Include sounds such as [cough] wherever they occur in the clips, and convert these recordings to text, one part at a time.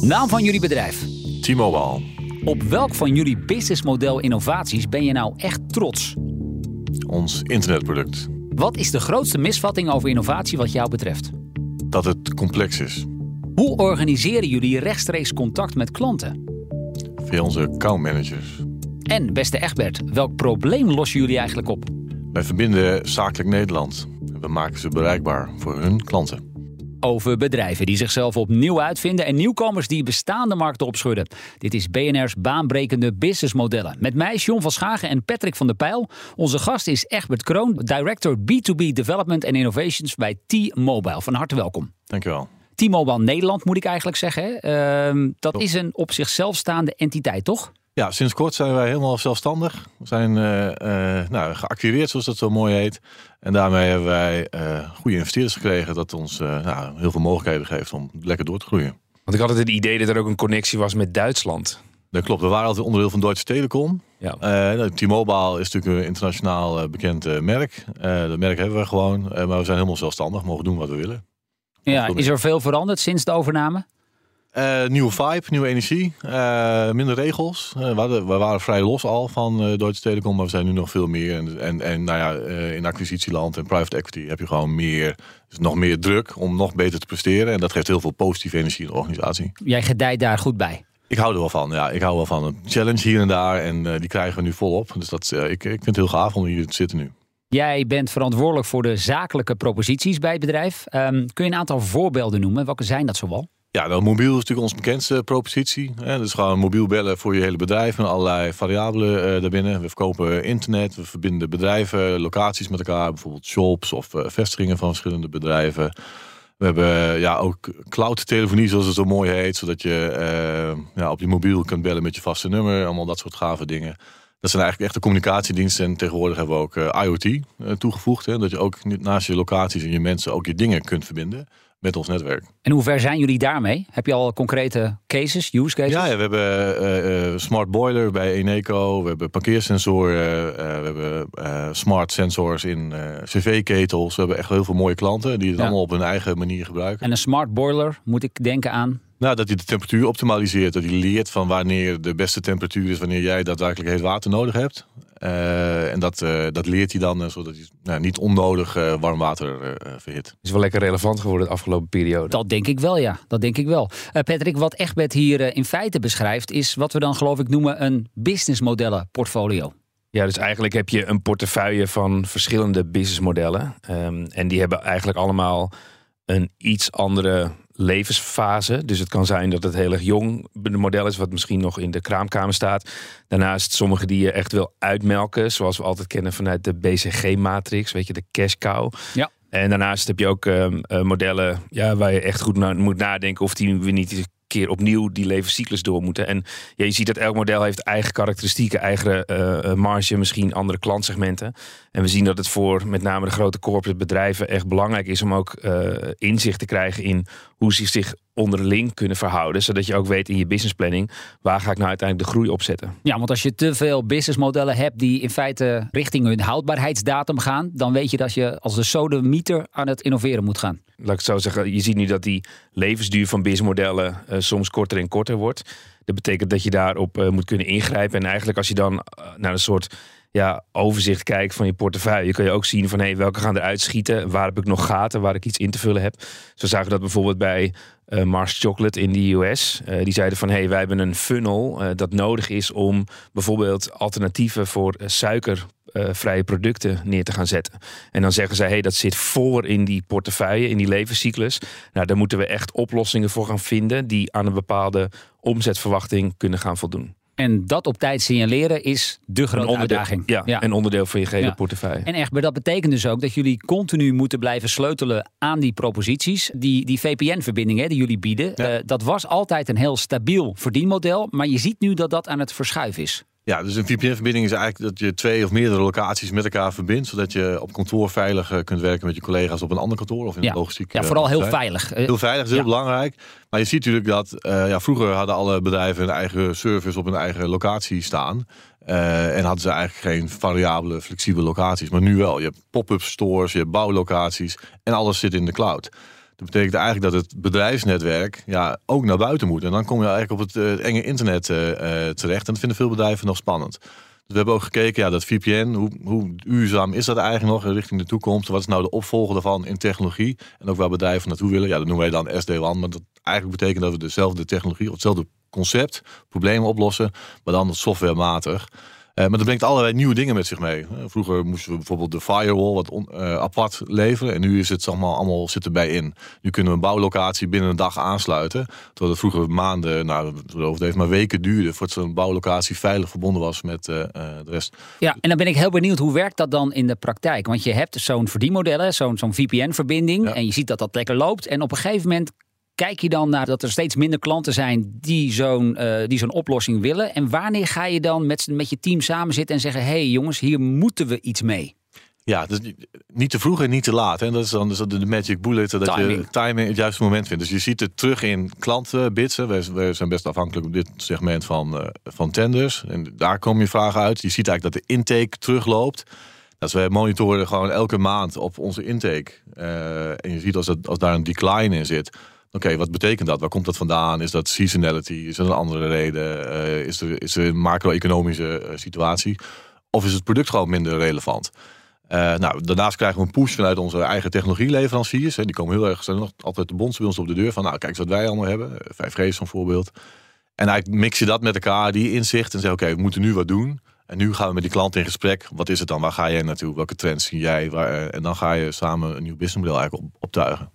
Naam van jullie bedrijf. T-Mobile. Op welk van jullie businessmodel innovaties ben je nou echt trots? Ons internetproduct. Wat is de grootste misvatting over innovatie wat jou betreft? Dat het complex is. Hoe organiseren jullie rechtstreeks contact met klanten? Via onze accountmanagers. En beste Egbert, welk probleem lossen jullie eigenlijk op? Wij verbinden zakelijk Nederland. We maken ze bereikbaar voor hun klanten. Over bedrijven die zichzelf opnieuw uitvinden en nieuwkomers die bestaande markten opschudden. Dit is BNR's baanbrekende businessmodellen. Met mij, John van Schagen en Patrick van der Pijl. Onze gast is Egbert Kroon, Director B2B Development and Innovations bij T-Mobile. Van harte welkom. Dankjewel. T-Mobile Nederland moet ik eigenlijk zeggen. Ehm, dat is een op zichzelf staande entiteit, toch? Ja, sinds kort zijn wij helemaal zelfstandig. We zijn uh, nou, geactiveerd, zoals dat zo mooi heet. En daarmee hebben wij uh, goede investeerders gekregen... dat ons nou, heel veel mogelijkheden geeft om lekker door te groeien. Want ik had het idee dat er ook een connectie was met Duitsland. Dat klopt, we waren altijd onderdeel van Deutsche Telekom. Ja. Nou, T-Mobile is natuurlijk een internationaal bekend merk. dat merk hebben we gewoon, maar we zijn helemaal zelfstandig, mogen doen wat we willen. Ja, is er veel veranderd sinds de overname? Uh, nieuwe vibe, nieuwe energie, uh, minder regels. Uh, we, hadden, we, waren vrij los al van Deutsche Telekom, maar we zijn nu nog veel meer. En, en, en nou ja, in acquisitieland en private equity heb je gewoon meer, dus nog meer druk om nog beter te presteren. En dat geeft heel veel positieve energie in de organisatie. Jij gedijt daar goed bij? Ik hou er wel van, ja. Ik hou wel van een challenge hier en daar en die krijgen we nu volop. Dus dat, ik, ik vind het heel gaaf om hier te zitten nu. Jij bent verantwoordelijk voor de zakelijke proposities bij het bedrijf. Um, kun je een aantal voorbeelden noemen? Welke zijn dat zoal? Ja, nou, mobiel is natuurlijk onze bekendste propositie. Hè. Dus gewoon mobiel bellen voor je hele bedrijf en allerlei variabelen uh, daarbinnen. We verkopen internet, we verbinden bedrijven, locaties met elkaar, bijvoorbeeld shops of uh, vestigingen van verschillende bedrijven. We hebben ja, ook cloud telefonie, zoals het zo mooi heet, zodat je ja, op je mobiel kunt bellen met je vaste nummer, allemaal dat soort gave dingen. Dat zijn eigenlijk echte communicatiediensten. En tegenwoordig hebben we ook IoT toegevoegd. Hè, dat je ook naast je locaties en je mensen ook je dingen kunt verbinden met ons netwerk. En hoe ver zijn jullie daarmee? Heb je al concrete cases, use cases? Ja, ja we hebben uh, smart boiler bij Eneco. We hebben parkeersensoren. Uh, we hebben smart sensors in cv-ketels. We hebben echt heel veel mooie klanten die het allemaal op hun eigen manier gebruiken. En een smart boiler moet ik denken aan? Nou, dat hij de temperatuur optimaliseert. Dat hij leert van wanneer de beste temperatuur is, wanneer jij daadwerkelijk heet water nodig hebt. Uh, en dat, uh, dat leert hij dan, uh, zodat hij nou, niet onnodig warm water verhit. Is wel lekker relevant geworden de afgelopen periode. Dat denk ik wel, ja. Dat denk ik wel. Patrick, wat Egbert hier in feite beschrijft, is wat we dan geloof ik noemen een businessmodellen portfolio. Ja, dus eigenlijk heb je een portefeuille van verschillende businessmodellen. Um, en die hebben eigenlijk allemaal een iets andere levensfase. Dus het kan zijn dat het heel erg jong model is, wat misschien nog in de kraamkamer staat. Daarnaast sommige die je echt wil uitmelken, zoals we altijd kennen vanuit de BCG-matrix, weet je, de cash cow. Ja. En daarnaast heb je ook um, modellen ja, waar je echt goed naar moet nadenken of die we niet keer opnieuw die levenscyclus door moeten. En ja, je ziet dat elk model heeft eigen karakteristieken, eigen uh, marge, misschien andere klantsegmenten. En we zien dat het voor met name de grote corporate bedrijven echt belangrijk is om ook uh, inzicht te krijgen in hoe ze zich onderling kunnen verhouden. Zodat je ook weet in je businessplanning waar ga ik nou uiteindelijk de groei opzetten. Ja, want als je te veel businessmodellen hebt die in feite richting hun houdbaarheidsdatum gaan, dan weet je dat je als de sodemieter aan het innoveren moet gaan. Laat ik zo zeggen, je ziet nu dat die levensduur van businessmodellen uh, soms korter en korter wordt. Dat betekent dat je daarop uh, moet kunnen ingrijpen. En eigenlijk als je dan uh, naar een soort ja, overzicht kijkt van je portefeuille, kun je ook zien van hé, welke gaan eruit schieten, waar heb ik nog gaten, waar ik iets in te vullen heb. Zo zagen dat bijvoorbeeld bij uh, Mars Chocolate in de US. Uh, die zeiden van hé, hey, wij hebben een funnel uh, dat nodig is om bijvoorbeeld alternatieven voor suikervrije producten neer te gaan zetten. En dan zeggen zij, hé, hey, dat zit voor in die portefeuille, in die levenscyclus. Nou, daar moeten we echt oplossingen voor gaan vinden die aan een bepaalde omzetverwachting kunnen gaan voldoen. En dat op tijd signaleren is de grote uitdaging. Ja, een onderdeel van je gehele Ja. portefeuille. En echt, maar dat betekent dus ook dat jullie continu moeten blijven sleutelen aan die proposities. Die, die VPN-verbindingen die jullie bieden, Ja. eh, dat was altijd een heel stabiel verdienmodel. Maar je ziet nu dat dat aan het verschuiven is. Ja, dus een VPN-verbinding is eigenlijk dat je twee of meerdere locaties met elkaar verbindt. Zodat je op kantoor veilig eh, kunt werken met je collega's op een ander kantoor of in Ja, een logistiek. ja eh, vooral heel veilig. Eh, Heel veilig, is heel Ja. belangrijk. Maar je ziet natuurlijk dat ja, vroeger hadden alle bedrijven hun eigen service op hun eigen locatie staan. En hadden ze eigenlijk geen variabele, flexibele locaties. Maar nu wel. Je hebt pop-up stores, je hebt bouwlocaties en alles zit in de cloud. Dat betekent eigenlijk dat het bedrijfsnetwerk ja, ook naar buiten moet. En dan kom je eigenlijk op het eh, enge internet eh, eh, terecht. En dat vinden veel bedrijven nog spannend. Dus we hebben ook gekeken, ja, dat VPN, hoe, hoe duurzaam is dat eigenlijk nog richting de toekomst? Wat is nou de opvolger daarvan in technologie? En ook waar bedrijven naartoe willen. Ja, dat noemen wij dan SD-WAN. Maar dat eigenlijk betekent dat we dezelfde technologie, of hetzelfde concept, problemen oplossen, maar dan softwarematig. Eh, maar dat brengt allerlei nieuwe dingen met zich mee. Eh, vroeger moesten we bijvoorbeeld de firewall wat on- eh, apart leveren. En nu is het zeg maar, allemaal zit erbij in. Nu kunnen we een bouwlocatie binnen een dag aansluiten. Terwijl het vroeger maanden, nou, het heeft maar weken duurde... voordat zo'n bouwlocatie veilig verbonden was met de rest. Ja, en dan ben ik heel benieuwd, hoe werkt dat dan in de praktijk? Want je hebt zo'n verdienmodellen, zo'n zo'n VPN-verbinding. Ja. En je ziet dat dat lekker loopt. En op een gegeven moment kijk je dan naar dat er steeds minder klanten zijn die zo'n eh, die zo'n oplossing willen. En wanneer ga je dan met, met je team samen zitten en zeggen: hé hey jongens, hier moeten we iets mee? Ja, dus niet- te vroeg en niet te laat. Hè. Dat is dan dus de magic bullet, dat Timing. je timing het juiste moment vindt. Dus je ziet het terug in. Wij, wij zijn best afhankelijk op dit segment van, eh, van tenders. En daar kom je vragen uit. Je ziet eigenlijk dat de intake terugloopt. Dus wij monitoren gewoon elke maand op onze intake. Eh, en je ziet als, het, als daar een decline in zit. Oké, wat betekent dat? Waar komt dat vandaan? Is dat seasonality? Is dat een andere reden? Eh, is, er, is er een macro-economische eh, situatie? Of is het product gewoon minder relevant? Eh, nou, daarnaast krijgen we een push vanuit onze eigen technologieleveranciers. Hè. Die komen heel erg, zijn nog altijd de bonds bij ons op de deur. Van nou, kijk eens wat wij allemaal hebben. Eh, 5G is voorbeeld. En eigenlijk mix je dat met elkaar, die inzicht. En zeg oké, we moeten nu wat doen. En nu gaan we met die klant in gesprek. Wat is het dan? Waar ga jij naartoe? Welke trends zie jij? Waar, en dan ga je samen een nieuw businessmodel eigenlijk op, optuigen.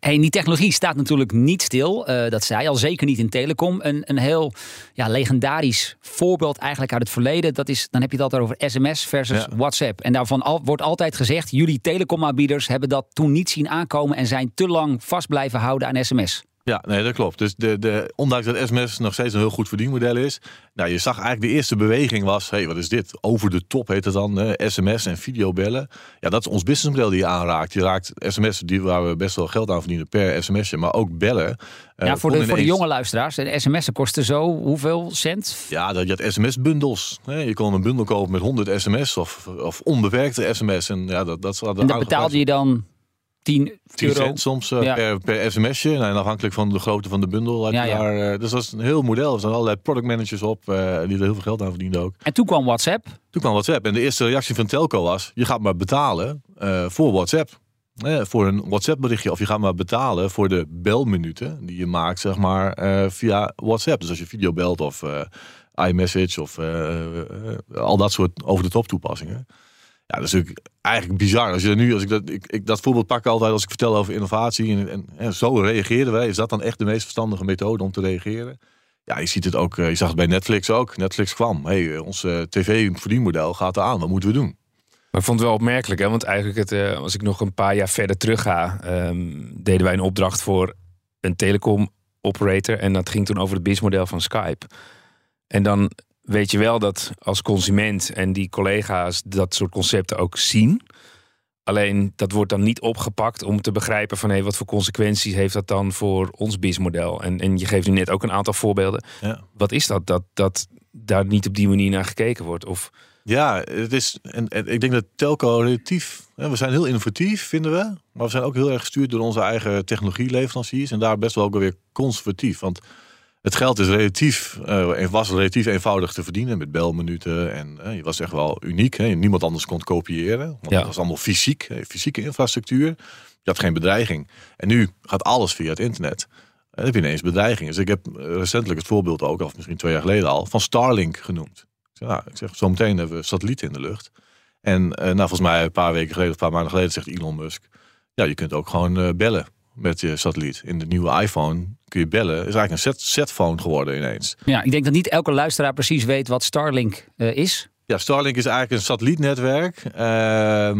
Hey, die technologie staat natuurlijk niet stil. Eh, dat zei al, zeker niet in telecom. Een, een heel ja, legendarisch voorbeeld eigenlijk uit het verleden. Dat is, dan heb je het altijd over sms versus Ja. WhatsApp. En daarvan al, wordt altijd gezegd... jullie telecomaanbieders hebben dat toen niet zien aankomen... en zijn te lang vast blijven houden aan sms. Ja, nee, dat klopt. Dus de, de, ondanks dat sms nog steeds een heel goed verdienmodel is. Nou, je zag eigenlijk de eerste beweging was, hé, hey, wat is dit? Over de top heet het dan, eh, sms en videobellen. Ja, dat is ons businessmodel die je aanraakt. Je raakt sms, die waar we best wel geld aan verdienen per sms'je, maar ook bellen. Eh, ja, voor de, voor de jonge luisteraars. De sms'en kosten zo hoeveel cent? Ja, dat je had sms-bundels. Je kon een bundel kopen met 100 sms of, of onbewerkte sms. En ja, dat, dat, En dat betaalde je dan 10 10 euro. cent soms eh, Ja. per, per sms'je. Nou, en afhankelijk van de grootte van de bundel. Ja. Daar, eh, dus dat is een heel model. Er zijn allerlei product managers op eh, die er heel veel geld aan verdienden ook. En toen kwam WhatsApp. Toen kwam WhatsApp. En de eerste reactie van Telco was: je gaat maar betalen voor WhatsApp. Eh, voor een WhatsApp berichtje. Of je gaat maar betalen voor de belminuten die je maakt, zeg maar, via WhatsApp. Dus als je video belt of iMessage of al dat soort over-de-top toepassingen. Ja, dat is natuurlijk eigenlijk bizar. Als je nu, als ik dat, ik, ik dat voorbeeld pak altijd als ik vertel over innovatie. En, en, zo reageerden wij. Is dat dan echt de meest verstandige methode om te reageren? Ja, je ziet het ook. eh, Je zag het bij Netflix ook. Netflix kwam. hey, ons eh, tv-verdienmodel gaat eraan. Wat moeten we doen? Maar ik vond het wel opmerkelijk, hè? want eigenlijk het, eh, als ik nog een paar jaar verder terug ga, ehm, deden wij een opdracht voor een telecom operator en dat ging toen over het businessmodel van Skype. En dan weet je wel dat als consument en die collega's dat soort concepten ook zien. Alleen dat wordt dan niet opgepakt om te begrijpen van hé, wat voor consequenties heeft dat dan voor ons businessmodel. En, en je geeft nu net ook een aantal voorbeelden. Ja. Wat is dat? Dat, dat daar niet op die manier naar gekeken wordt? Of Ja, het is, en, en ik denk dat telco relatief, hè, we zijn heel innovatief vinden we, maar we zijn ook heel erg gestuurd door onze eigen technologieleveranciers en daar best wel ook weer conservatief. Want het geld is relatief, eh, was relatief eenvoudig te verdienen met belminuten en eh, je was echt wel uniek. Hè, niemand anders kon kopiëren, want Ja. het was allemaal fysiek, hè, fysieke infrastructuur. Je had geen bedreiging. En nu gaat alles via het internet. En dan heb je ineens bedreigingen. Dus ik heb eh, recentelijk het voorbeeld ook, of misschien twee jaar geleden al, van Starlink genoemd. Ik zeg, nou, ik zeg, zometeen hebben we satellieten in de lucht. En nou, volgens mij een paar weken geleden, of een paar maanden geleden, zegt Elon Musk, ja, je kunt ook gewoon bellen met je satelliet. In de nieuwe iPhone kun je bellen. is eigenlijk een set, setphone geworden ineens. Ja, ik denk dat niet elke luisteraar precies weet wat Starlink uh, is. Ja, Starlink is eigenlijk een satellietnetwerk. Uh,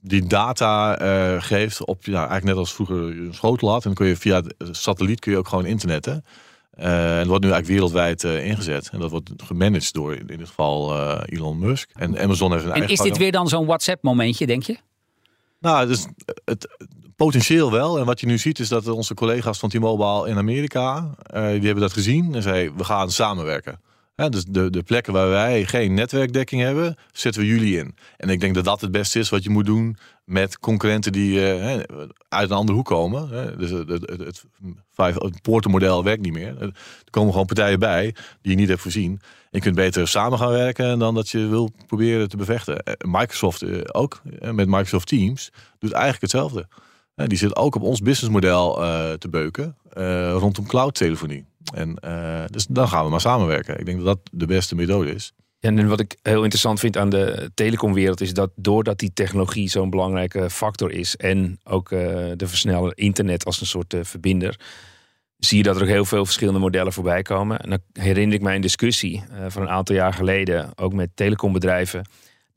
die data uh, geeft op, ja, eigenlijk net als vroeger een schotel had. En dan kun je via de satelliet kun je ook gewoon internetten. Uh, en dat wordt nu eigenlijk wereldwijd uh, ingezet. En dat wordt gemanaged door in dit geval uh, Elon Musk. En Amazon heeft een en eigen. is dit weer dan zo'n WhatsApp-momentje, denk je? Nou, dus het, potentieel wel. En wat je nu ziet is dat onze collega's van T-Mobile in Amerika, die hebben dat gezien en zeiden we gaan samenwerken. Dus de, de plekken waar wij geen netwerkdekking hebben, zetten we jullie in. En ik denk dat dat het beste is wat je moet doen met concurrenten die uh, uit een andere hoek komen. Dus het, het, het, het poortenmodel werkt niet meer. Er komen gewoon partijen bij die je niet hebt voorzien. je kunt beter samen gaan werken dan dat je wil proberen te bevechten. Microsoft uh, ook, met Microsoft Teams, doet eigenlijk hetzelfde. Die zit ook op ons businessmodel uh, te beuken rondom cloud telefonie. En uh, dus dan gaan we maar samenwerken. Ik denk dat dat de beste methode is. En wat ik heel interessant vind aan de telecomwereld is dat doordat die technologie zo'n belangrijke factor is en ook uh, de versneller internet als een soort uh, verbinder, zie je dat er ook heel veel verschillende modellen voorbij komen. En dan herinner ik mij een discussie van een aantal jaar geleden, ook met telecombedrijven.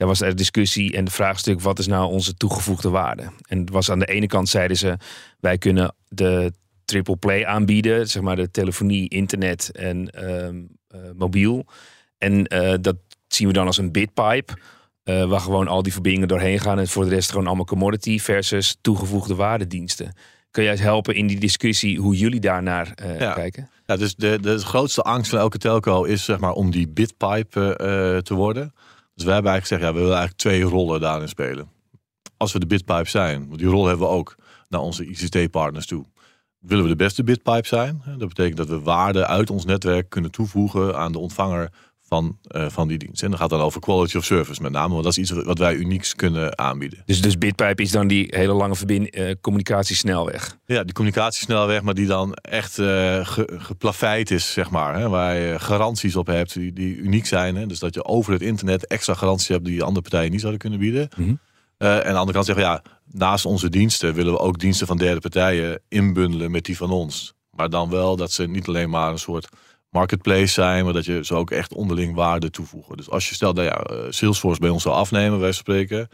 Daar was er discussie en de vraagstuk: wat is nou onze toegevoegde waarde? En het was aan de ene kant zeiden ze: wij kunnen de triple play aanbieden. Zeg maar de telefonie, internet en uh, mobiel. En uh, dat zien we dan als een bitpipe. Uh, waar gewoon al die verbindingen doorheen gaan. En voor de rest gewoon allemaal commodity versus toegevoegde waardediensten. Kun jij eens helpen in die discussie hoe jullie daarnaar ja. kijken? Ja, dus de, de grootste angst van elke telco is zeg maar om die bitpipe te worden. Dus wij hebben eigenlijk gezegd, ja, we willen eigenlijk twee rollen daarin spelen. Als we de bitpipe zijn, want die rol hebben we ook naar onze ICT-partners toe willen we de beste bitpipe zijn. Dat betekent dat we waarde uit ons netwerk kunnen toevoegen aan de ontvanger van, uh, van die dienst. En dat gaat dan over quality of service met name, want dat is iets wat wij unieks kunnen aanbieden. Dus, dus bitpipe is dan die hele lange verbind, uh, communicatiesnelweg? Ja, die communicatiesnelweg, maar die dan echt uh, ge, geplaveid is, zeg maar. Hè, waar je garanties op hebt die, die uniek zijn. Hè. Dus dat je over het internet extra garanties hebt die andere partijen niet zouden kunnen bieden. Mm -hmm. en aan de andere kant zeggen, ja, naast onze diensten willen we ook diensten van derde partijen inbundelen met die van ons. Maar dan wel dat ze niet alleen maar een soort marketplace zijn, maar dat je ze ook echt onderling waarde toevoegen. Dus als je stelt dat ja, eh, Salesforce bij ons zou afnemen, wij spreken,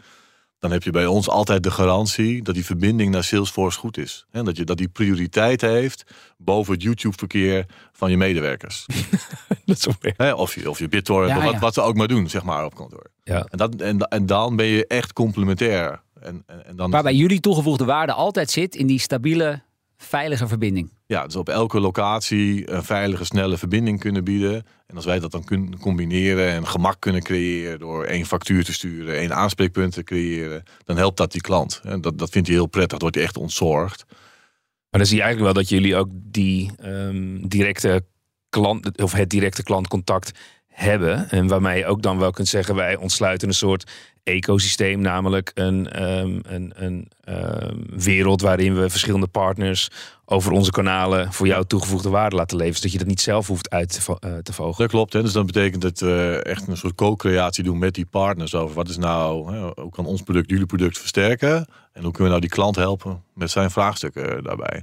dan heb je bij ons altijd de garantie dat die verbinding naar Salesforce goed is. En dat, je, dat die prioriteit heeft boven het YouTube-verkeer van je medewerkers. [laughs] dat is He, of je, of je BitTorrent, ja, of wat, ja. wat, ze ook maar doen, zeg maar, op kantoor. Ja. En, dat, en, en dan ben je echt complementair. En, en, en dan Waarbij jullie toegevoegde waarde altijd zit in die stabiele, veilige verbinding. Ja, dus op elke locatie een veilige, snelle verbinding kunnen bieden. En als wij dat dan kunnen combineren en gemak kunnen creëren door één factuur te sturen, één aanspreekpunt te creëren, dan helpt dat die klant. En dat, dat vindt hij heel prettig, dat wordt hij echt ontzorgd. Maar dan zie je eigenlijk wel dat jullie ook die um, directe klant, of het directe klantcontact hebben. En waarmee je ook dan wel kunt zeggen, wij ontsluiten een soort ecosysteem, namelijk een, um, een, een um, wereld waarin we verschillende partners over onze kanalen voor jou toegevoegde waarde laten leven. Zodat je dat niet zelf hoeft uit te, uh, te vogelen. Dat klopt. Hè? Dus dat betekent dat we echt een soort co-creatie doen met die partners over wat is nou, hè, hoe kan ons product jullie product versterken? En hoe kunnen we nou die klant helpen met zijn vraagstukken daarbij?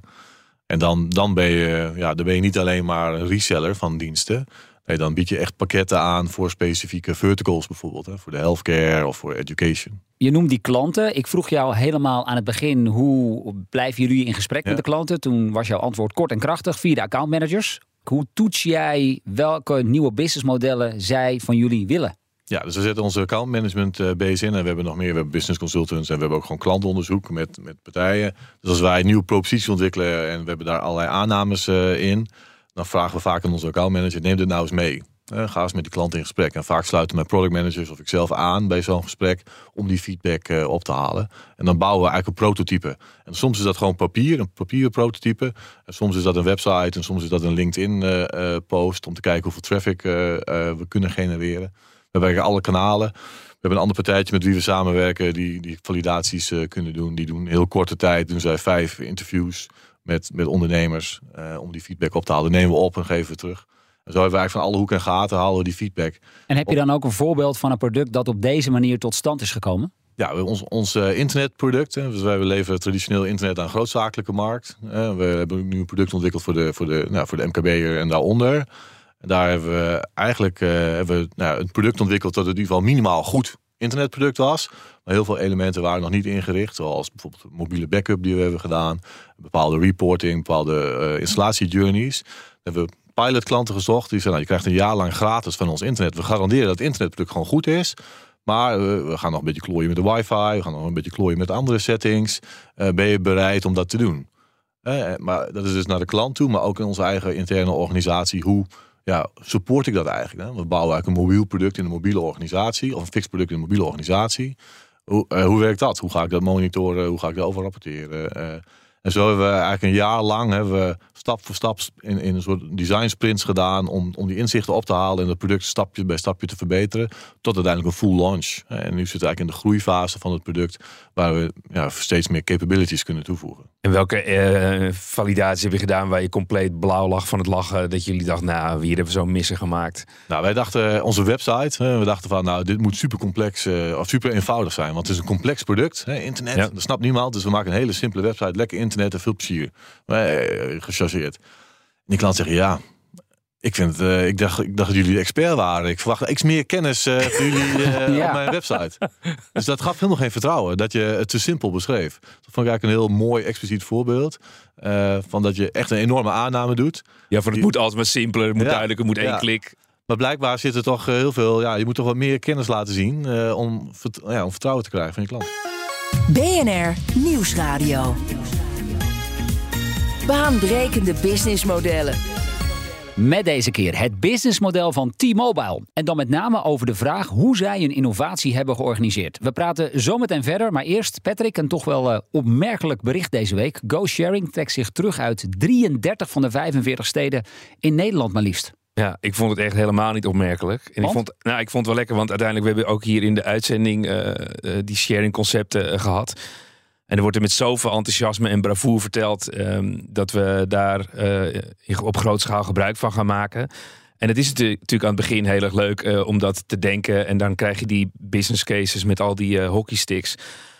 En dan, dan, ben je, ja, dan ben je niet alleen maar een reseller van diensten. Nee, dan bied je echt pakketten aan voor specifieke verticals bijvoorbeeld. Hè, voor de healthcare of voor education. Je noemt die klanten. Ik vroeg jou helemaal aan het begin hoe blijven jullie in gesprek ja. met de klanten? Toen was jouw antwoord kort en krachtig via de accountmanagers. Hoe toets jij welke nieuwe businessmodellen zij van jullie willen? Ja, dus we zetten onze accountmanagement uh, base in. En we hebben nog meer. We hebben business consultants. En we hebben ook gewoon klantonderzoek met, met partijen. Dus als wij een nieuwe propositie ontwikkelen. En we hebben daar allerlei aannames uh, in dan vragen we vaak aan onze accountmanager, neem dit nou eens mee. Uh, ga eens met die klant in gesprek. En vaak sluiten mijn product managers of ik zelf aan bij zo'n gesprek om die feedback uh, op te halen. En dan bouwen we eigenlijk een prototype. En soms is dat gewoon papier, een papieren prototype. En soms is dat een website en soms is dat een LinkedIn uh, post om te kijken hoeveel traffic we kunnen genereren. We werken alle kanalen. We hebben een ander partijtje met wie we samenwerken die, die validaties kunnen doen. Die doen heel korte tijd, doen zij vijf interviews met, met ondernemers uh, om die feedback op te halen. nemen we op en geven we terug. En zo hebben we eigenlijk van alle hoeken en gaten halen we die feedback. En heb je dan ook een voorbeeld van een product dat op deze manier tot stand is gekomen? Ja, ons, ons eh, internetproduct. Dus wij leveren traditioneel internet aan grootzakelijke markt. Eh, we hebben nu een product ontwikkeld voor de, voor de, nou, voor de MKB'er en daaronder. En daar hebben we eigenlijk eh, hebben we, nou, een product ontwikkeld dat in ieder geval minimaal goed internetproduct was. Maar heel veel elementen waren nog niet ingericht. Zoals bijvoorbeeld de mobiele backup die we hebben gedaan. Bepaalde reporting, bepaalde uh, installatiejourneys. Daar hebben we pilotklanten gezocht. Die zeiden, nou, je krijgt een jaar lang gratis van ons internet. We garanderen dat het internetproduct gewoon goed is. Maar uh, we gaan nog een beetje klooien met de wifi. We gaan nog een beetje klooien met andere settings. Uh, ben je bereid om dat te doen? Maar dat is dus naar de klant toe. Maar ook in onze eigen interne organisatie. Hoe ja, support ik dat eigenlijk? Hè? We bouwen eigenlijk een mobiel product in een mobiele organisatie. Of een fixed product in een mobiele organisatie. Hoe, hoe werkt dat? Hoe ga ik dat monitoren? Hoe ga ik daarover rapporteren? En zo hebben we eigenlijk een jaar lang hebben we stap voor stap in, in een soort design sprints gedaan om, om die inzichten op te halen en het product stapje bij stapje te verbeteren. Tot uiteindelijk een full launch. En nu zitten we eigenlijk in de groeifase van het product waar we ja, steeds meer capabilities kunnen toevoegen. En welke eh, validatie heb je gedaan waar je compleet blauw lag van het lachen? Dat jullie dachten, nou, hier hebben we zo'n missen gemaakt. Nou, wij dachten, onze website, we dachten van, nou, dit moet super complex uh, of super eenvoudig zijn. Want het is een complex product, hè, internet, ja. dat snapt niemand. Dus we maken een hele simpele website, lekker internet en veel plezier. Uh, gechargeerd. En die klant zeggen, ja, ik, vind het, uh, ik, dacht, ik dacht dat jullie expert waren. Ik verwacht iets meer kennis uh, voor jullie [laughs] uh, ja. op mijn website. Dus dat gaf helemaal geen vertrouwen. Dat je het te simpel beschreef. Dat vond ik eigenlijk een heel mooi expliciet voorbeeld. van dat je echt een enorme aanname doet. Ja, van het moet altijd maar simpeler. Het moet ja, duidelijk. Het moet één ja. klik. Maar blijkbaar zit er toch heel veel... Ja, je moet toch wat meer kennis laten zien... om, ja, om vertrouwen te krijgen van je klant. BNR Nieuwsradio. Baanbrekende businessmodellen. Met deze keer het businessmodel van T-Mobile. En dan met name over de vraag hoe zij een innovatie hebben georganiseerd. We praten zometeen verder, maar eerst Patrick, een toch wel uh, opmerkelijk bericht deze week. GoSharing trekt zich terug uit 33 van de 45 steden in Nederland maar liefst. Ja, ik vond het echt helemaal niet opmerkelijk. En ik vond, nou, ik vond het wel lekker, want uiteindelijk we hebben ook hier in de uitzending uh, uh, die sharing concepten gehad. En er wordt er met zoveel enthousiasme en bravoure verteld um, dat we daar uh, op grote schaal gebruik van gaan maken. En het is natuurlijk aan het begin heel erg leuk uh, om dat te denken. En dan krijg je die business cases met al die uh, hockeysticks.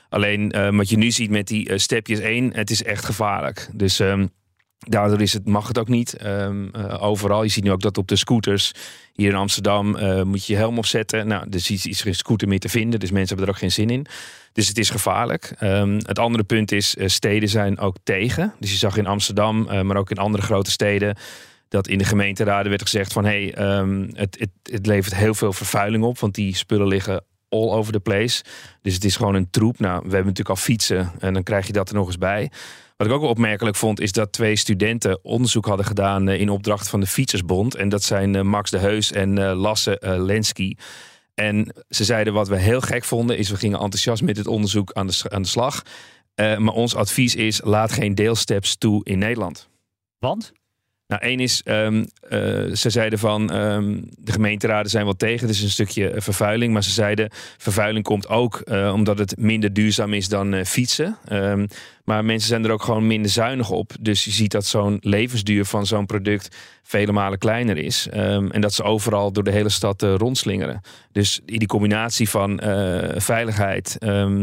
Alleen wat je nu ziet met die stepjes 1, het is echt gevaarlijk. Dus um, daardoor is het, mag het ook niet. Um, overal. Je ziet nu ook dat op de scooters hier in Amsterdam moet je je helm opzetten. Nou, er is, is geen scooter meer te vinden. Dus mensen hebben er ook geen zin in. Dus het is gevaarlijk. Um, het andere punt is, uh, steden zijn ook tegen. Dus je zag in Amsterdam, uh, maar ook in andere grote steden, dat in de gemeenteraden werd gezegd van hé, hey, um, het, het, het levert heel veel vervuiling op, want die spullen liggen all over the place. Dus het is gewoon een troep. Nou, we hebben natuurlijk al fietsen en dan krijg je dat er nog eens bij. Wat ik ook wel opmerkelijk vond, is dat twee studenten onderzoek hadden gedaan uh, in opdracht van de Fietsersbond. En dat zijn Max de Heus en Lasse Lenski. En ze zeiden wat we heel gek vonden, is we gingen enthousiast met het onderzoek aan de, aan de slag. Uh, maar ons advies is, laat geen deelsteps toe in Nederland. Want? Nou, één is, um, uh, ze zeiden van um, de gemeenteraden zijn wel tegen, dus een stukje vervuiling. Maar ze zeiden, vervuiling komt ook uh, omdat het minder duurzaam is dan fietsen. Um, maar mensen zijn er ook gewoon minder zuinig op. Dus je ziet dat zo'n levensduur van zo'n product vele malen kleiner is. en dat ze overal door de hele stad rondslingeren. Dus die combinatie van veiligheid,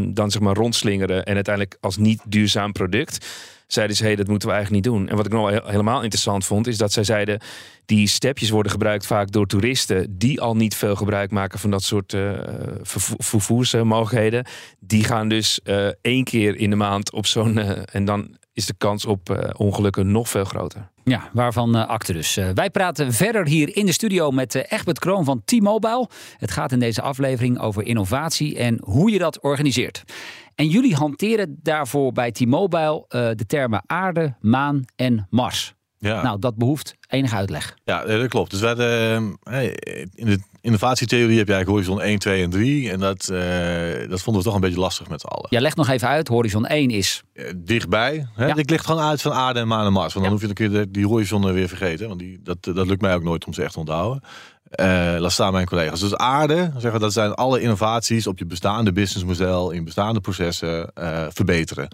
dan zeg maar rondslingeren en uiteindelijk als niet duurzaam product zeiden ze, hey, dat moeten we eigenlijk niet doen. En wat ik nog helemaal interessant vond, is dat zij zeiden, die stepjes worden gebruikt vaak door toeristen die al niet veel gebruik maken van dat soort uh, vervoersmogelijkheden. Die gaan dus uh, één keer in de maand op zo'n, uh, en dan is de kans op ongelukken nog veel groter. Ja, waarvan akte dus. Wij praten verder hier in de studio met Egbert Kroon van T-Mobile. Het gaat in deze aflevering over innovatie en hoe je dat organiseert. En jullie hanteren daarvoor bij T-Mobile de termen aarde, maan en Mars. Ja. Nou, dat behoeft enige uitleg. Ja, dat klopt. Dus wij hadden, in de innovatietheorie heb je eigenlijk horizon 1, 2 en 3. En dat, uh, dat vonden we toch een beetje lastig met z'n allen. Ja, leg nog even uit. Horizon 1 is... Dichtbij. Hè? Ja. Ik ligt gewoon uit van aarde en maan en Mars. Want dan ja. hoef je een keer die horizon weer vergeten. Want die, dat, dat lukt mij ook nooit om ze echt te onthouden. Uh, laat staan mijn collega's. Dus aarde, zeggen dat zijn alle innovaties op je bestaande businessmodel, in bestaande processen verbeteren.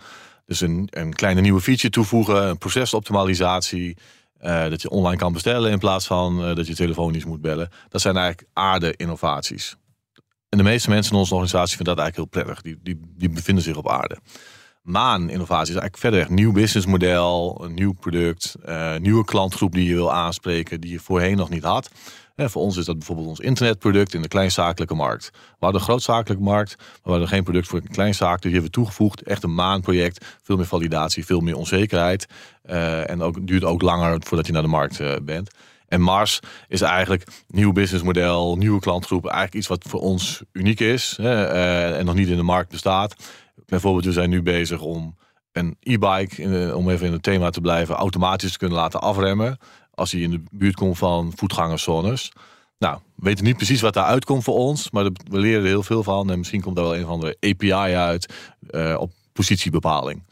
Dus een, een kleine nieuwe feature toevoegen, een procesoptimalisatie, uh, dat je online kan bestellen in plaats van dat je telefonisch moet bellen. Dat zijn eigenlijk aarde-innovaties. En de meeste mensen in onze organisatie vinden dat eigenlijk heel prettig. Die, die, die bevinden zich op aarde. Maan-innovatie is eigenlijk verder echt nieuw businessmodel, een nieuw product, nieuwe klantgroep die je wil aanspreken, die je voorheen nog niet had. En voor ons is dat bijvoorbeeld ons internetproduct in de kleinzakelijke markt. We hadden een grootzakelijke markt, maar we hadden geen product voor een kleinzaak. Dus die hebben toegevoegd. Echt een maanproject. Veel meer validatie, veel meer onzekerheid. Uh, en ook, duurt ook langer voordat je naar de markt uh, bent. En Mars is eigenlijk nieuw businessmodel, nieuwe klantgroep. Eigenlijk iets wat voor ons uniek is uh, en nog niet in de markt bestaat. Bijvoorbeeld, we zijn nu bezig om een e-bike, om even in het thema te blijven, automatisch te kunnen laten afremmen. Als hij in de buurt komt van voetgangerszones. Nou, we weten niet precies wat daar uitkomt voor ons, maar we leren er heel veel van. En misschien komt daar wel een van de API uit uh, op positiebepaling.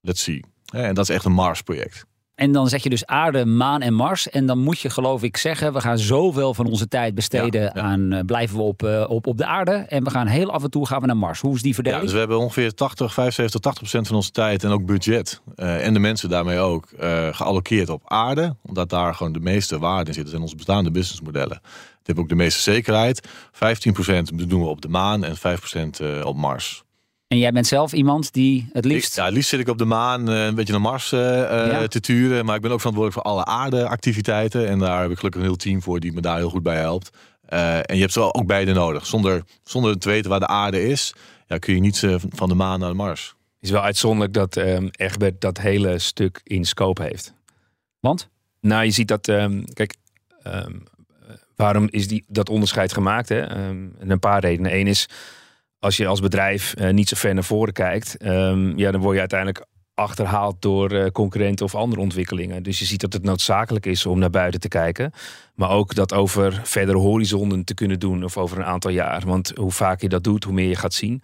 Let's see. En dat is echt een Mars-project. En dan zeg je dus aarde, maan en Mars. En dan moet je geloof ik zeggen, we gaan zoveel van onze tijd besteden ja, ja. aan uh, blijven we op, uh, op, op de aarde. En we gaan heel af en toe gaan we naar Mars. Hoe is die verdeling? Ja, dus we hebben ongeveer 80, 75, 80 procent van onze tijd en ook budget. Uh, en de mensen daarmee ook geallockeerd op aarde. Omdat daar gewoon de meeste waarde in zit. Dat zijn onze bestaande businessmodellen. Het heeft ook de meeste zekerheid. 15 procent doen we op de maan en 5 procent op Mars. En jij bent zelf iemand die het liefst... Ik, ja, het liefst zit ik op de maan uh, een beetje naar Mars uh, ja. te turen. Maar ik ben ook verantwoordelijk voor alle aardeactiviteiten. En daar heb ik gelukkig een heel team voor die me daar heel goed bij helpt. Uh, en je hebt zo ook beide nodig. Zonder, zonder te weten waar de aarde is, ja, kun je niet van de maan naar de Mars. Het is wel uitzonderlijk dat um, Egbert dat hele stuk in scope heeft. Want? Nou, je ziet dat... Um, kijk, um, waarom is die, dat onderscheid gemaakt? Hè? en een paar redenen. Eén is als je als bedrijf uh, niet zo ver naar voren kijkt, um, ja, dan word je uiteindelijk achterhaald door uh, concurrenten of andere ontwikkelingen. Dus je ziet dat het noodzakelijk is om naar buiten te kijken. Maar ook dat over verdere horizonnen te kunnen doen of over een aantal jaar. Want hoe vaak je dat doet, hoe meer je gaat zien.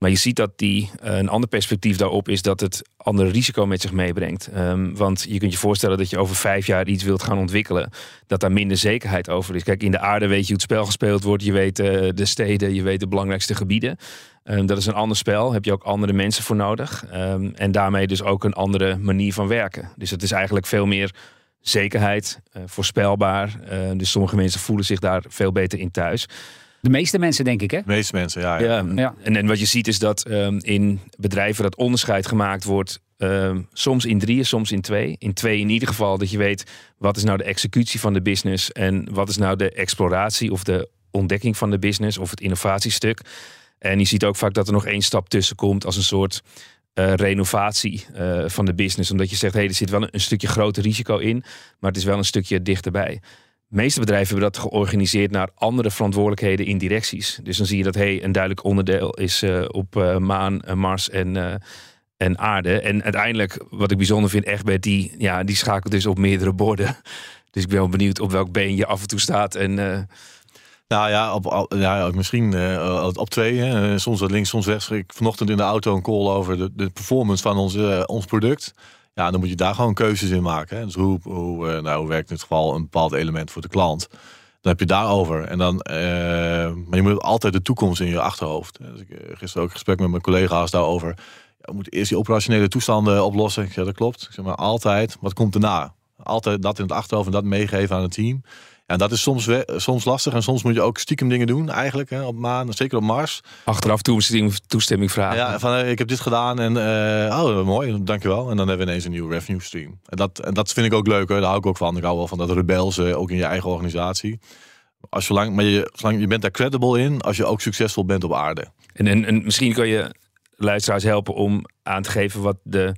Maar je ziet dat die, uh, een ander perspectief daarop is dat het andere risico met zich meebrengt. Um, want je kunt je voorstellen dat je over vijf jaar iets wilt gaan ontwikkelen, dat daar minder zekerheid over is. Kijk, in de aarde weet je hoe het spel gespeeld wordt, je weet uh, de steden, je weet de belangrijkste gebieden. Um, dat is een ander spel, heb je ook andere mensen voor nodig. Um, en daarmee dus ook een andere manier van werken. Dus het is eigenlijk veel meer zekerheid, uh, voorspelbaar. dus sommige mensen voelen zich daar veel beter in thuis. De meeste mensen, denk ik, hè? De meeste mensen, ja. ja. ja. En, en wat je ziet is dat um, in bedrijven dat onderscheid gemaakt wordt. Um, soms in drieën, soms in twee. In twee in ieder geval dat je weet wat is nou de executie van de business en wat is nou de exploratie of de ontdekking van de business of het innovatiestuk. En je ziet ook vaak dat er nog één stap tussen komt als een soort uh, renovatie uh, van de business. Omdat je zegt, hé, hey, er zit wel een, een stukje groter risico in, maar het is wel een stukje dichterbij. De meeste bedrijven hebben dat georganiseerd naar andere verantwoordelijkheden in directies. Dus dan zie je dat hey, een duidelijk onderdeel is uh, op uh, maan, uh, Mars en, en aarde. En uiteindelijk, wat ik bijzonder vind, Egbert, die, ja, die schakelt dus op meerdere borden. [laughs] Dus ik ben wel benieuwd op welk been je af en toe staat. En, nou ja, op, ja misschien op twee. Hè. Soms wat links, soms rechts. Ik vanochtend in de auto een call over de, de performance van ons, ons product. Ja, dan moet je daar gewoon keuzes in maken. Hè. Dus hoe, hoe, uh, nou, hoe werkt in dit geval een bepaald element voor de klant? Dan heb je daarover. En dan, uh, maar je moet altijd de toekomst in je achterhoofd. Dus ik uh, gisteren ook een gesprek met mijn collega's daarover. Ja, we moeten eerst die operationele toestanden oplossen. Ik zeg, dat klopt. Ik zeg maar altijd, wat komt erna? Altijd dat in het achterhoofd en dat meegeven aan het team. En dat is soms, soms lastig. En soms moet je ook stiekem dingen doen, eigenlijk. Hè, op maan, zeker op Mars. Achteraf toestemming vragen. Ja, van ik heb dit gedaan en uh, oh, mooi, dankjewel. En dan hebben we ineens een nieuwe revenue stream. En dat, en dat vind ik ook leuk, hoor. daar hou ik ook van. Ik hou wel van dat rebelse, ook in je eigen organisatie. Als je lang, maar je, zolang je bent daar credible in, als je ook succesvol bent op aarde. En, en, en misschien kan je luisteraars helpen om aan te geven wat de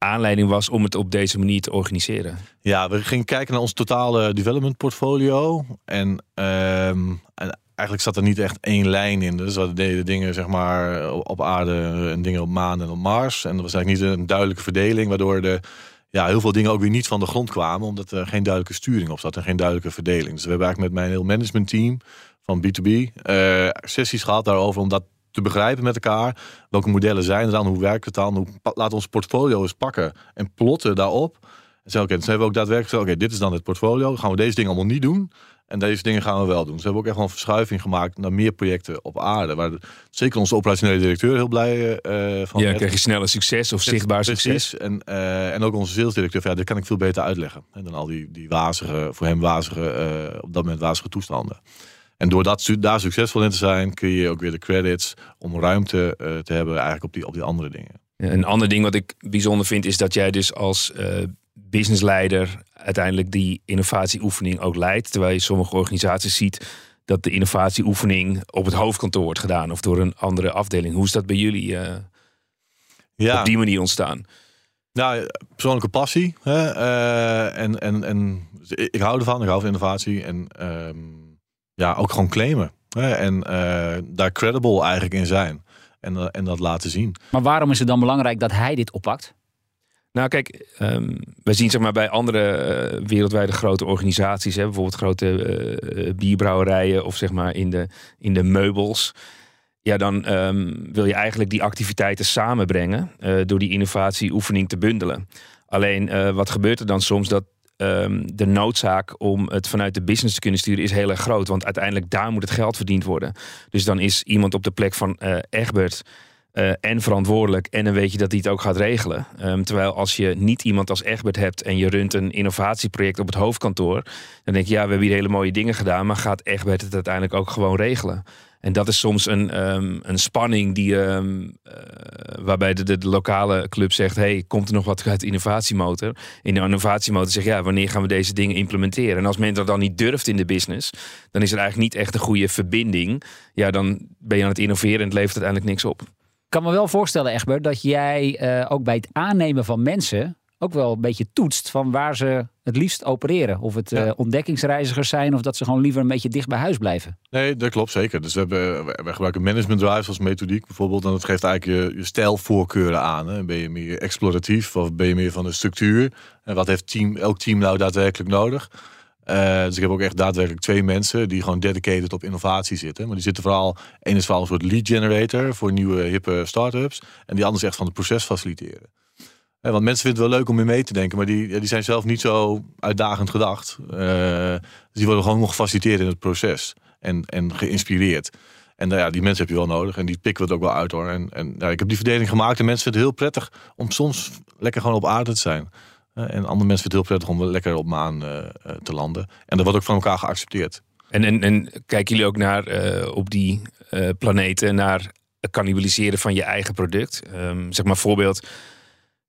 aanleiding was om het op deze manier te organiseren? Ja, we gingen kijken naar ons totale development portfolio. En, um, en eigenlijk zat er niet echt één lijn in. Dus we deden dingen zeg maar op aarde en dingen op maan en op Mars. En er was eigenlijk niet een duidelijke verdeling, waardoor de ja, heel veel dingen ook weer niet van de grond kwamen, omdat er geen duidelijke sturing op zat en geen duidelijke verdeling. Dus we hebben eigenlijk met mijn heel managementteam van B2B uh, sessies gehad daarover om dat te begrijpen met elkaar. Welke modellen zijn er dan? Hoe werkt het dan? Hoe, laat ons portfolio eens pakken en plotten daarop. En zeggen, oké, dus hebben we ook daadwerkelijk gezegd, oké, dit is dan het portfolio. Gaan we deze dingen allemaal niet doen. En deze dingen gaan we wel doen. Dus we hebben ook echt wel een verschuiving gemaakt naar meer projecten op aarde. Waar zeker onze operationele directeur heel blij uh, van Ja, krijg je sneller succes of zichtbaar succes. En, uh, en ook onze salesdirecteur, ja, dit kan ik veel beter uitleggen. En dan al die, die wazige, voor hem wazige, uh, op dat moment wazige toestanden. En door dat, daar succesvol in te zijn, kun je ook weer de credits om ruimte uh, te hebben eigenlijk op die, op die andere dingen. Een ander ding wat ik bijzonder vind is dat jij dus als uh, businessleider uiteindelijk die innovatieoefening ook leidt. Terwijl je sommige organisaties ziet dat de innovatieoefening op het hoofdkantoor wordt gedaan of door een andere afdeling. Hoe is dat bij jullie uh, ja. op die manier ontstaan? Nou, persoonlijke passie. Hè? En, en, en ik hou ervan, ik hou van innovatie. En um, ja, ook gewoon claimen. Hè? En uh, daar credible eigenlijk in zijn. En, uh, en dat laten zien. Maar waarom is het dan belangrijk dat hij dit oppakt? Nou, kijk, um, we zien zeg maar bij andere uh, wereldwijde grote organisaties, hè, bijvoorbeeld grote uh, bierbrouwerijen of zeg maar in de, in de meubels. Ja, dan um, wil je eigenlijk die activiteiten samenbrengen uh, door die innovatieoefening te bundelen. Alleen wat gebeurt er dan soms dat um, de noodzaak om het vanuit de business te kunnen sturen is heel erg groot. Want uiteindelijk daar moet het geld verdiend worden. Dus dan is iemand op de plek van Egbert uh, en verantwoordelijk. En dan weet je dat hij het ook gaat regelen. Um, terwijl als je niet iemand als Egbert hebt en je runt een innovatieproject op het hoofdkantoor. Dan denk je, ja, we hebben hier hele mooie dingen gedaan. Maar gaat Egbert het uiteindelijk ook gewoon regelen? En dat is soms een, um, een spanning die, um, uh, waarbij de, de, lokale club zegt: hey, komt er nog wat uit innovatiemotor? In de innovatiemotor zegt: ja, wanneer gaan we deze dingen implementeren? En als men dat dan niet durft in de business, dan is er eigenlijk niet echt een goede verbinding. Ja, dan ben je aan het innoveren en het levert uiteindelijk niks op. Ik kan me wel voorstellen, Egbert, dat jij uh, ook bij het aannemen van mensen ook wel een beetje toetst van waar ze het liefst opereren. Of het ja. uh, ontdekkingsreizigers zijn of dat ze gewoon liever een beetje dicht bij huis blijven. Nee, dat klopt zeker. Dus we, hebben, we gebruiken management drives als methodiek bijvoorbeeld. En dat geeft eigenlijk je, je stijlvoorkeuren aan. Hè. Ben je meer exploratief of ben je meer van de structuur? En wat heeft team, elk team nou daadwerkelijk nodig? Uh, dus ik heb ook echt daadwerkelijk twee mensen die gewoon dedicated op innovatie zitten. Maar die zitten vooral, één is vooral een soort lead generator voor nieuwe hippe start-ups. En die ander is echt van het proces faciliteren. Want mensen vinden het wel leuk om in mee te denken, maar die, die zijn zelf niet zo uitdagend gedacht. Uh, dus die worden gewoon nog gefaciliteerd in het proces en, en geïnspireerd. En nou ja, die mensen heb je wel nodig en die pikken we het ook wel uit hoor. En, en ja, ik heb die verdeling gemaakt en mensen vinden het heel prettig om soms lekker gewoon op aarde te zijn. En andere mensen vinden het heel prettig om lekker op maan uh, te landen. En dat wordt ook van elkaar geaccepteerd. En, en, en kijken jullie ook naar op die planeten naar het cannibaliseren van je eigen product? Um, zeg maar voorbeeld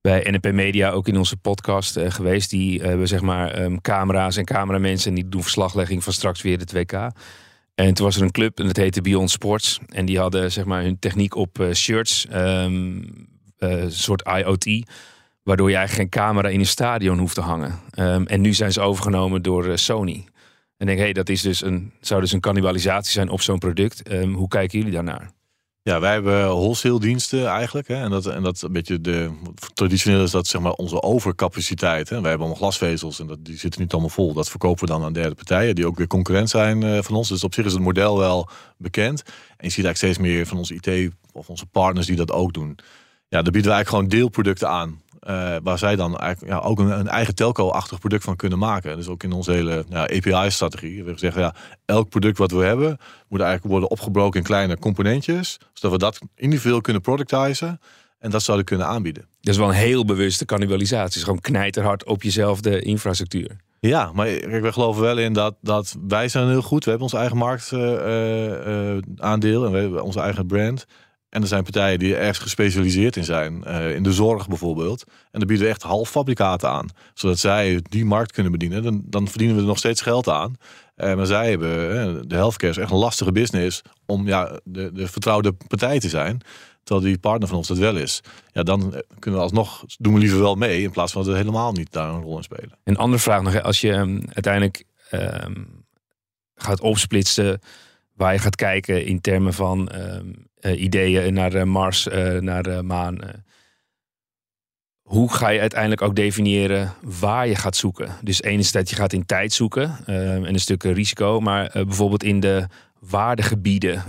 bij NP Media, ook in onze podcast geweest. Die hebben zeg maar um, camera's en cameramensen en die doen verslaglegging van straks weer het WK. En toen was er een club en dat heette Beyond Sports. En die hadden zeg maar hun techniek op shirts, um, soort IoT Waardoor je eigenlijk geen camera in een stadion hoeft te hangen. Um, en nu zijn ze overgenomen door Sony. En denk, hé, hey, dat is dus een, zou dus een cannibalisatie zijn op zo'n product. Hoe kijken jullie daarnaar? Ja, wij hebben wholesale diensten eigenlijk. Hè? En, dat, en dat een beetje de traditioneel is dat zeg maar onze overcapaciteit. Hè? Wij hebben allemaal glasvezels en dat, die zitten niet allemaal vol. Dat verkopen we dan aan derde partijen die ook weer concurrent zijn uh, van ons. Dus op zich is het model wel bekend. En je ziet eigenlijk steeds meer van onze IT of onze partners die dat ook doen. Ja, daar bieden we eigenlijk gewoon deelproducten aan. Uh, waar zij dan eigenlijk ja, ook een, een eigen telco-achtig product van kunnen maken. Dus ook in onze hele ja, API-strategie. We zeggen, ja, elk product wat we hebben moet eigenlijk worden opgebroken in kleine componentjes. Zodat we dat individueel kunnen productizen. En dat zouden kunnen aanbieden. Dat is wel een heel bewuste cannibalisatie. gewoon knijterhard op jezelf de infrastructuur. Ja, maar we geloven wel in dat, dat wij zijn heel goed. We hebben ons eigen marktaandeel uh, uh, en we hebben onze eigen brand. En er zijn partijen die ergens gespecialiseerd in zijn. Uh, in de zorg bijvoorbeeld. En dan bieden we echt halffabrikaten aan. Zodat zij die markt kunnen bedienen. Dan, dan verdienen we er nog steeds geld aan. Uh, maar zij hebben, uh, de healthcare is echt een lastige business. Om ja, de, de vertrouwde partij te zijn. Terwijl die partner van ons dat wel is. Ja, dan kunnen we alsnog, doen we liever wel mee. In plaats van dat we helemaal niet daar een rol in spelen. Een andere vraag nog. Als je um, uiteindelijk um, gaat opsplitsen waar je gaat kijken in termen van uh, ideeën naar uh, Mars, uh, naar maan. Hoe ga je uiteindelijk ook definiëren waar je gaat zoeken? Dus enerzijds je gaat in tijd zoeken en een stuk risico, maar bijvoorbeeld in de waardegebieden.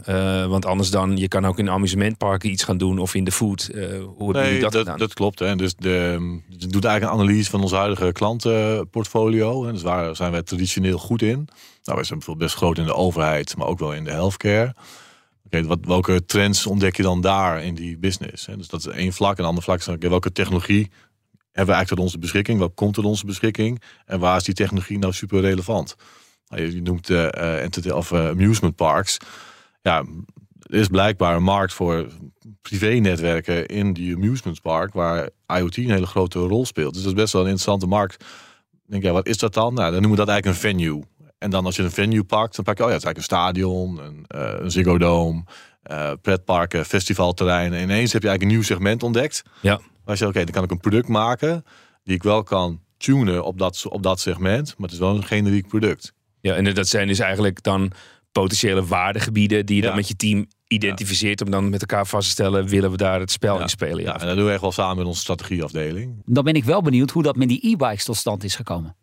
want anders dan, je kan ook in amusementparken iets gaan doen of in de food. hoe nee, dat, dat, dat klopt. Hè. Dus de, het doet eigenlijk een analyse van ons huidige klantenportfolio. En dus waar zijn wij traditioneel goed in? Nou, wij zijn bijvoorbeeld best groot in de overheid, maar ook wel in de healthcare. Wat, welke trends ontdek je dan daar in die business? Hè? Dus dat is één vlak. En een ander vlak is welke technologie hebben we eigenlijk tot onze beschikking? Wat komt tot onze beschikking? En waar is die technologie nou super relevant? Nou, je, noemt uh, of amusement parks. Ja, er is blijkbaar een markt voor privé-netwerken in die amusement park, waar IoT een hele grote rol speelt. Dus dat is best wel een interessante markt. denk, ja, wat is dat dan? Nou, dan noemen we dat eigenlijk een venue. En dan als je een venue pakt, dan pak je, oh ja, het is eigenlijk een stadion, een, uh, een Ziggo Dome, uh, pretparken, festivalterreinen. En ineens heb je eigenlijk een nieuw segment ontdekt. Ja. Waar je, oké, dan kan ik een product maken die ik wel kan tunen op dat, op dat segment, maar het is wel een generiek product. Ja, en dat zijn dus eigenlijk dan potentiële waardegebieden die je dan met je team identificeert om dan met elkaar vast te stellen, willen we daar het spel in spelen? Ja, en dat doen we echt wel samen met onze strategieafdeling. Dan ben ik wel benieuwd hoe dat met die e-bikes tot stand is gekomen.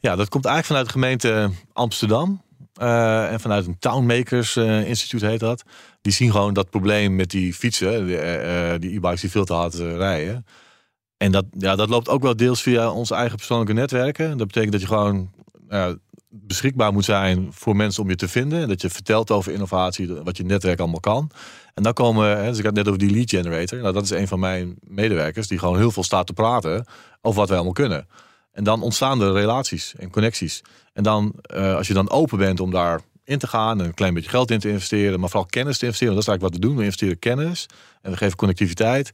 Ja, dat komt eigenlijk vanuit de gemeente Amsterdam. Uh, en vanuit een Townmakers uh, Instituut heet dat. Die zien gewoon dat probleem met die fietsen, uh, die e-bikes die veel te hard rijden. En dat, ja, dat loopt ook wel deels via onze eigen persoonlijke netwerken. Dat betekent dat je gewoon beschikbaar moet zijn voor mensen om je te vinden. Dat je vertelt over innovatie, wat je netwerk allemaal kan. En dan komen, dus ik had net over die lead generator. Nou, dat is een van mijn medewerkers die gewoon heel veel staat te praten over wat wij allemaal kunnen. En dan ontstaan er relaties en connecties. En dan, uh, als je dan open bent om daar in te gaan en een klein beetje geld in te investeren, maar vooral kennis te investeren. Dat is eigenlijk wat we doen. We investeren kennis en we geven connectiviteit.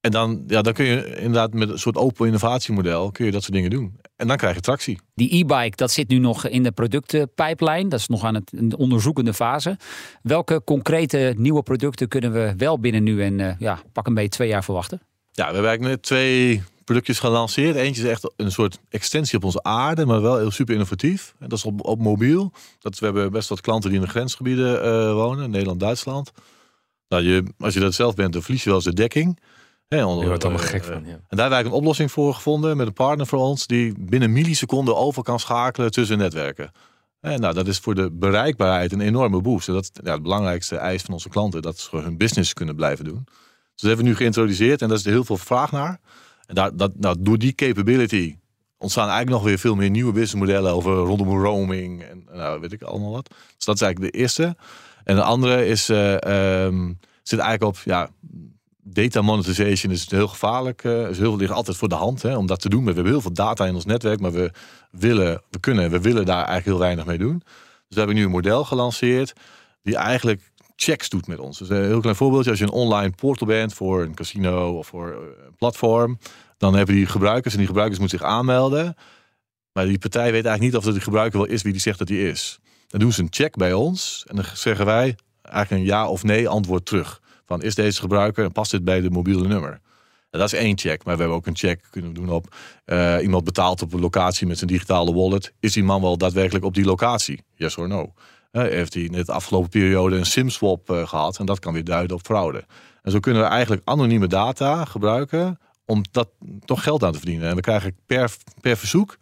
En dan, ja, dan kun je inderdaad met een soort open innovatiemodel kun je dat soort dingen doen. En dan krijg je tractie. Die e-bike, dat zit nu nog in de productenpipeline. Dat is nog aan het in de onderzoekende fase. Welke concrete nieuwe producten kunnen we wel binnen nu en uh, ja, pak een beetje twee jaar verwachten? Ja, we hebben eigenlijk net twee productjes gelanceerd. Eentje is echt een soort extensie op onze aarde, maar wel heel super innovatief. En dat is op, op mobiel. Dat, we hebben best wat klanten die in de grensgebieden uh, wonen, Nederland, Duitsland. Nou, je, als je dat zelf bent, dan verlies je wel eens de dekking. Onder, je wordt allemaal gek van. Ja. En daar hebben wij een oplossing voor gevonden met een partner voor ons die binnen milliseconden over kan schakelen tussen netwerken. En nou, dat is voor de bereikbaarheid een enorme boost. En dat is ja, het belangrijkste eis van onze klanten, dat ze hun business kunnen blijven doen. Dus dat hebben we nu geïntroduceerd en daar is er heel veel vraag naar. En daar, dat, nou, door die capability ontstaan eigenlijk nog weer veel meer nieuwe businessmodellen over rondom roaming en nou, weet ik allemaal wat. Dus dat is eigenlijk de eerste. En de andere is, uh, zit eigenlijk op ja, data monetization is heel gevaarlijk. Uh, is heel, ligt altijd voor de hand hè, om dat te doen. We hebben heel veel data in ons netwerk, maar we willen, we kunnen, we willen daar eigenlijk heel weinig mee doen. Dus we hebben nu een model gelanceerd die eigenlijk checks doet met ons. Dus een heel klein voorbeeldje. Als je een online portal bent voor een casino of voor een platform, dan hebben die gebruikers en die gebruikers moeten zich aanmelden. Maar die partij weet eigenlijk niet of dat die gebruiker wel is wie die zegt dat die is. Dan doen ze een check bij ons en dan zeggen wij eigenlijk een ja of nee antwoord terug. Van is deze gebruiker en past dit bij de mobiele nummer? En dat is één check, maar we hebben ook een check kunnen doen op uh, iemand betaalt op een locatie met zijn digitale wallet. Is die man wel daadwerkelijk op die locatie? Yes or no? Uh, heeft hij in de afgelopen periode een SIM-swap uh, gehad en dat kan weer duiden op fraude. En zo kunnen we eigenlijk anonieme data gebruiken om dat toch geld aan te verdienen. En we krijgen per, per verzoek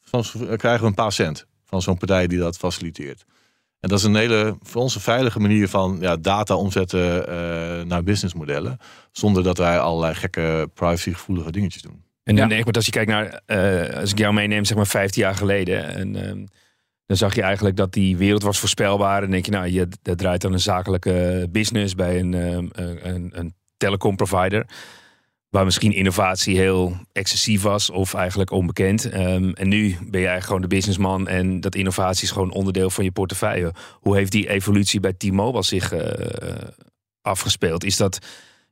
van, krijgen we een paar cent van zo'n partij die dat faciliteert. En dat is een hele, voor ons een veilige manier van ja, data omzetten uh, naar businessmodellen. Zonder dat wij allerlei gekke privacygevoelige dingetjes doen. En dan ja. als je kijkt naar, uh, als ik jou meeneem, zeg maar 15 jaar geleden. En uh, dan zag je eigenlijk dat die wereld was voorspelbaar. En denk je, nou, je dat draait dan een zakelijke business bij een, een, een telecom provider waar misschien innovatie heel excessief was of eigenlijk onbekend. Um, en nu ben je eigenlijk gewoon de businessman en dat innovatie is gewoon onderdeel van je portefeuille. Hoe heeft die evolutie bij T-Mobile zich uh, afgespeeld? Is dat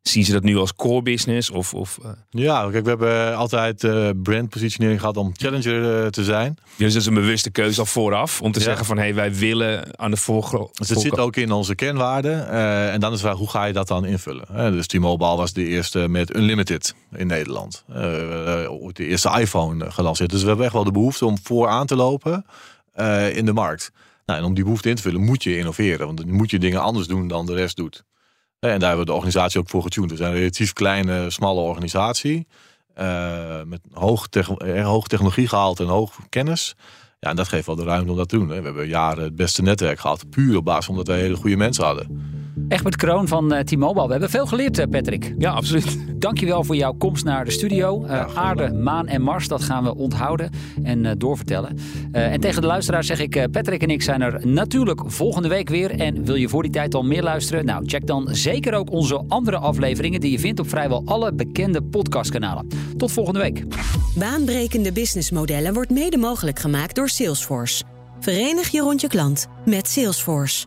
Zien ze dat nu als core business? Of, of, uh... Ja, kijk, we hebben altijd uh, brandpositionering gehad om challenger uh, te zijn. Dus dat is een bewuste keuze al vooraf. Om te zeggen van, hé, hey, wij willen aan de voorgrond... Dus het zit ook in onze kernwaarden. en dan is de vraag, hoe ga je dat dan invullen? dus T-Mobile was de eerste met Unlimited in Nederland. de eerste iPhone gelanceerd. Dus we hebben echt wel de behoefte om vooraan te lopen in de markt. Nou, en om die behoefte in te vullen moet je innoveren. Want dan moet je dingen anders doen dan de rest doet. En daar hebben we de organisatie ook voor getuned. We zijn een relatief kleine, smalle organisatie. Uh, met hoog, hoog technologie gehaald en hoog kennis. Ja, en dat geeft wel de ruimte om dat te doen. Hè. We hebben jaren het beste netwerk gehad. Puur op basis omdat wij hele goede mensen hadden. Egbert Kroon van uh, T-Mobile. We hebben veel geleerd, uh, Patrick. Ja, absoluut. Dankjewel voor jouw komst naar de studio. Uh, aarde, maan en Mars, dat gaan we onthouden en doorvertellen. en tegen de luisteraars zeg ik, Patrick en ik zijn er natuurlijk volgende week weer. En wil je voor die tijd al meer luisteren? Nou, check dan zeker ook onze andere afleveringen die je vindt op vrijwel alle bekende podcastkanalen. Tot volgende week. Baanbrekende businessmodellen wordt mede mogelijk gemaakt door Salesforce. Verenig je rond je klant met Salesforce.